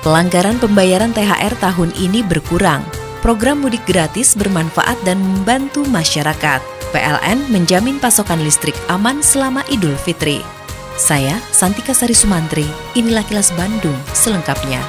Pelanggaran pembayaran THR tahun ini berkurang. Program mudik gratis bermanfaat dan membantu masyarakat. PLN menjamin pasokan listrik aman selama Idul Fitri. Saya Santika Sari Sumantri, inilah kilas Bandung selengkapnya.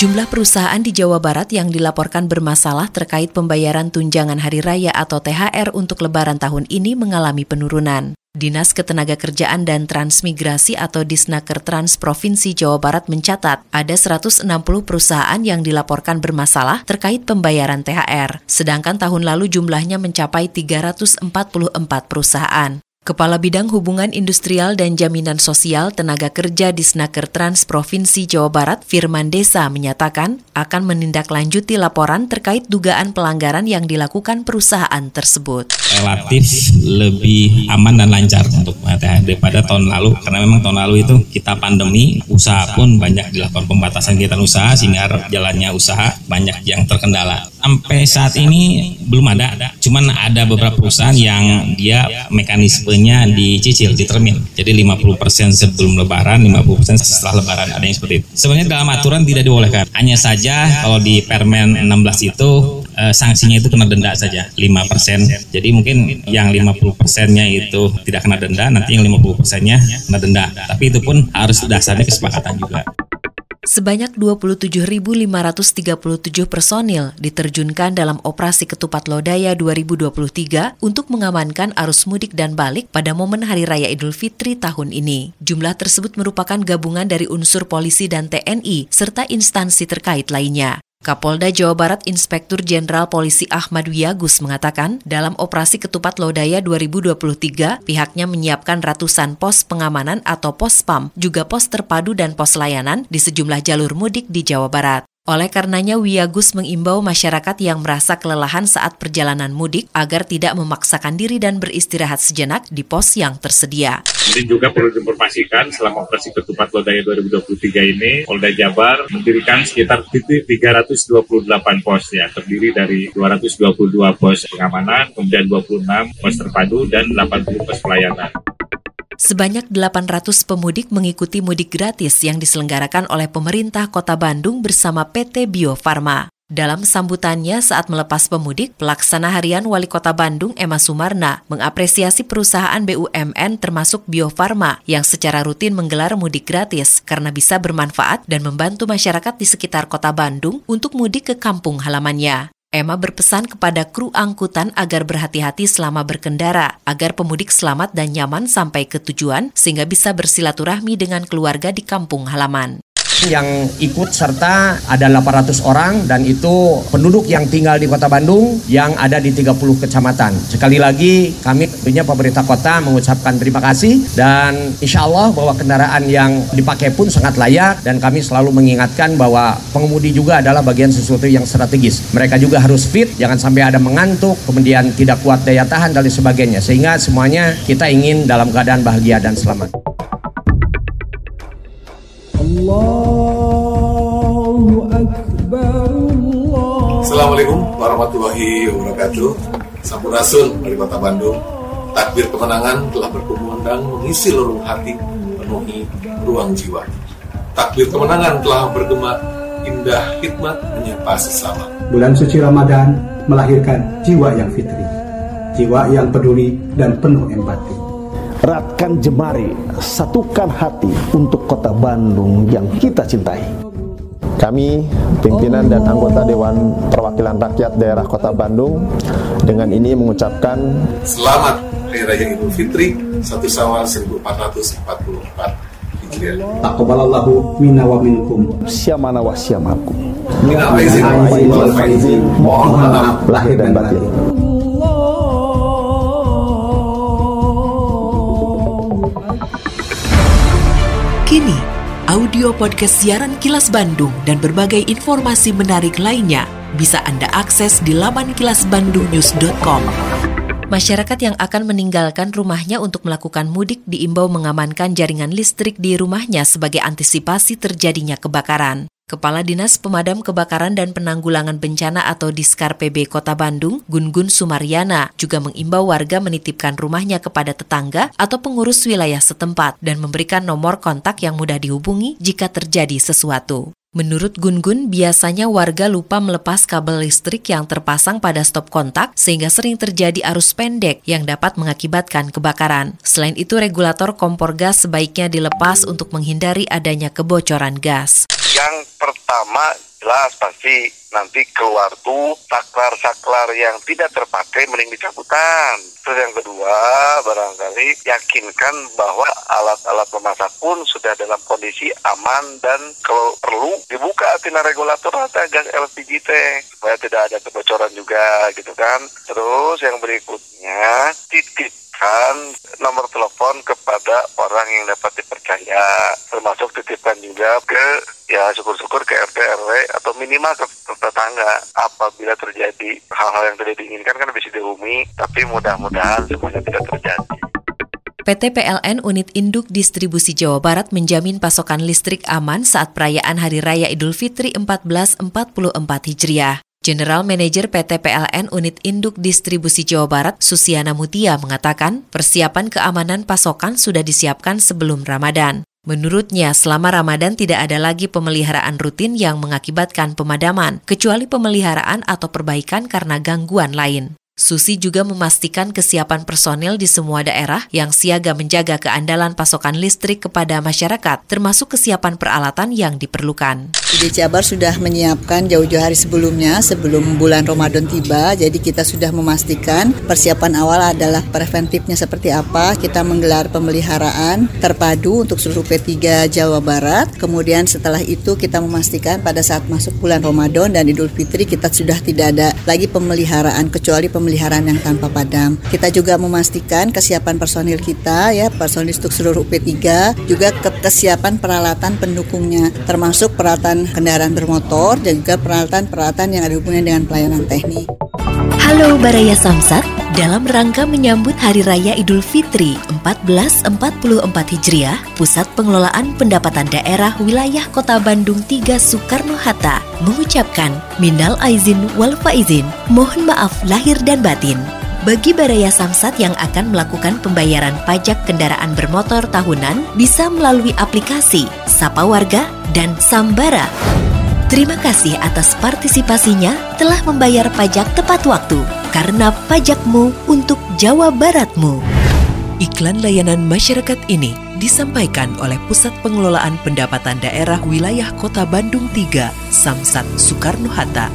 Jumlah perusahaan di Jawa Barat yang dilaporkan bermasalah terkait pembayaran tunjangan hari raya atau THR untuk lebaran tahun ini mengalami penurunan. Dinas Ketenagakerjaan dan Transmigrasi atau Disnaker Trans Provinsi Jawa Barat mencatat ada 160 perusahaan yang dilaporkan bermasalah terkait pembayaran THR, sedangkan tahun lalu jumlahnya mencapai 344 perusahaan. Kepala Bidang Hubungan Industrial dan Jaminan Sosial Tenaga Kerja di Snaker Trans Provinsi Jawa Barat, Firman Desa, menyatakan akan menindaklanjuti laporan terkait dugaan pelanggaran yang dilakukan perusahaan tersebut. Relatif lebih aman dan lancar untuk THR daripada tahun lalu, karena memang tahun lalu itu kita pandemi, usaha pun banyak dilakukan pembatasan kegiatan usaha sehingga jalannya usaha banyak yang terkendala. Sampai saat ini belum ada, cuman ada beberapa perusahaan yang dia mekanisme harganya dicicil di termin. Jadi 50% sebelum lebaran, 50% setelah lebaran ada yang seperti itu. Sebenarnya dalam aturan tidak dibolehkan. Hanya saja kalau di Permen 16 itu eh, sanksinya itu kena denda saja 5%. Jadi mungkin yang 50%-nya itu tidak kena denda, nanti yang 50%-nya kena denda. Tapi itu pun harus dasarnya kesepakatan juga. Sebanyak 27.537 personil diterjunkan dalam operasi Ketupat Lodaya 2023 untuk mengamankan arus mudik dan balik pada momen Hari Raya Idul Fitri tahun ini. Jumlah tersebut merupakan gabungan dari unsur polisi dan TNI serta instansi terkait lainnya. Kapolda Jawa Barat Inspektur Jenderal Polisi Ahmad Wiyagus mengatakan, dalam operasi Ketupat Lodaya 2023, pihaknya menyiapkan ratusan pos pengamanan atau pos PAM, juga pos terpadu dan pos layanan di sejumlah jalur mudik di Jawa Barat. Oleh karenanya, Wiyagus mengimbau masyarakat yang merasa kelelahan saat perjalanan mudik agar tidak memaksakan diri dan beristirahat sejenak di pos yang tersedia. Ini juga perlu diinformasikan selama operasi ketupat lodaya 2023 ini, Polda Jabar mendirikan sekitar 328 pos ya, terdiri dari 222 pos pengamanan, kemudian 26 pos terpadu, dan 80 pos pelayanan. Sebanyak 800 pemudik mengikuti mudik gratis yang diselenggarakan oleh pemerintah Kota Bandung bersama PT Bio Farma. Dalam sambutannya saat melepas pemudik, pelaksana harian Wali Kota Bandung Emma Sumarna mengapresiasi perusahaan BUMN termasuk Bio Farma yang secara rutin menggelar mudik gratis karena bisa bermanfaat dan membantu masyarakat di sekitar Kota Bandung untuk mudik ke kampung halamannya. Emma berpesan kepada kru angkutan agar berhati-hati selama berkendara, agar pemudik selamat dan nyaman sampai ke tujuan sehingga bisa bersilaturahmi dengan keluarga di kampung halaman yang ikut serta ada 800 orang dan itu penduduk yang tinggal di kota Bandung yang ada di 30 kecamatan. Sekali lagi kami tentunya pemerintah kota mengucapkan terima kasih dan insya Allah bahwa kendaraan yang dipakai pun sangat layak dan kami selalu mengingatkan bahwa pengemudi juga adalah bagian sesuatu yang strategis. Mereka juga harus fit, jangan sampai ada mengantuk, kemudian tidak kuat daya tahan dan sebagainya. Sehingga semuanya kita ingin dalam keadaan bahagia dan selamat. Assalamualaikum warahmatullahi wabarakatuh. Sampurasun dari Kota Bandung. Takbir kemenangan telah berkumandang mengisi lorong hati Penuhi ruang jiwa. Takbir kemenangan telah bergema Indah hikmat menyapa sesama. Bulan suci Ramadan melahirkan jiwa yang fitri Jiwa yang peduli dan penuh empati. Eratkan jemari, satukan hati untuk kota Bandung yang kita cintai. Kami, pimpinan dan anggota Dewan Perwakilan Rakyat Daerah Kota Bandung, dengan ini mengucapkan Selamat Hari Raya Idul Fitri 1 Syawal 1444 Hijriah. Taqabbalallahu minna wa minkum. Siamana wa siamakum. Minal aizin wal faizin. Mohon maaf lahir dan batin. audio podcast siaran Kilas Bandung dan berbagai informasi menarik lainnya bisa Anda akses di laman kilasbandungnews.com. Masyarakat yang akan meninggalkan rumahnya untuk melakukan mudik diimbau mengamankan jaringan listrik di rumahnya sebagai antisipasi terjadinya kebakaran. Kepala Dinas Pemadam Kebakaran dan Penanggulangan Bencana atau Diskar PB Kota Bandung, Gun-Gun Sumaryana, juga mengimbau warga menitipkan rumahnya kepada tetangga atau pengurus wilayah setempat dan memberikan nomor kontak yang mudah dihubungi jika terjadi sesuatu. Menurut Gun-Gun, biasanya warga lupa melepas kabel listrik yang terpasang pada stop kontak sehingga sering terjadi arus pendek yang dapat mengakibatkan kebakaran. Selain itu, regulator kompor gas sebaiknya dilepas untuk menghindari adanya kebocoran gas. Yang pertama jelas pasti nanti keluar tuh saklar-saklar yang tidak terpakai mending dicabutan. Terus yang kedua barangkali yakinkan bahwa alat-alat memasak pun sudah dalam kondisi aman dan kalau perlu dibuka tina regulator atau gas LPG teh supaya tidak ada kebocoran juga gitu kan. Terus yang berikutnya titipkan nomor telepon kepada orang yang dapat dipercaya termasuk titipkan juga ke ya syukur-syukur ke RT RW atau minimal ke tetangga apabila terjadi hal-hal yang tidak diinginkan kan bisa dihubungi tapi mudah-mudahan semuanya tidak terjadi. PT PLN Unit Induk Distribusi Jawa Barat menjamin pasokan listrik aman saat perayaan Hari Raya Idul Fitri 1444 Hijriah. General Manager PT PLN Unit Induk Distribusi Jawa Barat, Susiana Mutia, mengatakan persiapan keamanan pasokan sudah disiapkan sebelum Ramadan. Menurutnya, selama Ramadan tidak ada lagi pemeliharaan rutin yang mengakibatkan pemadaman, kecuali pemeliharaan atau perbaikan karena gangguan lain. Susi juga memastikan kesiapan personil di semua daerah yang siaga menjaga keandalan pasokan listrik kepada masyarakat, termasuk kesiapan peralatan yang diperlukan. Di Jabar sudah menyiapkan jauh-jauh hari sebelumnya, sebelum bulan Ramadan tiba, jadi kita sudah memastikan persiapan awal adalah preventifnya seperti apa, kita menggelar pemeliharaan terpadu untuk seluruh P3 Jawa Barat, kemudian setelah itu kita memastikan pada saat masuk bulan Ramadan dan Idul Fitri kita sudah tidak ada lagi pemeliharaan kecuali pemeliharaan pemeliharaan yang tanpa padam. Kita juga memastikan kesiapan personil kita ya, personil untuk seluruh P3, juga kesiapan peralatan pendukungnya, termasuk peralatan kendaraan bermotor dan juga peralatan-peralatan yang ada hubungannya dengan pelayanan teknik. Halo Baraya Samsat, dalam rangka menyambut Hari Raya Idul Fitri 1444 Hijriah, Pusat Pengelolaan Pendapatan Daerah Wilayah Kota Bandung 3 Soekarno-Hatta mengucapkan Minal Aizin wal Faizin, mohon maaf lahir dan batin. Bagi Baraya Samsat yang akan melakukan pembayaran pajak kendaraan bermotor tahunan bisa melalui aplikasi Sapa Warga dan Sambara. Terima kasih atas partisipasinya telah membayar pajak tepat waktu karena pajakmu untuk Jawa Baratmu. Iklan layanan masyarakat ini disampaikan oleh Pusat Pengelolaan Pendapatan Daerah Wilayah Kota Bandung 3, Samsat Soekarno-Hatta.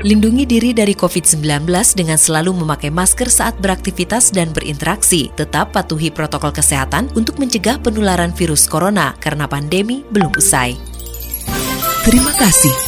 Lindungi diri dari COVID-19 dengan selalu memakai masker saat beraktivitas dan berinteraksi. Tetap patuhi protokol kesehatan untuk mencegah penularan virus corona karena pandemi belum usai. Terima kasih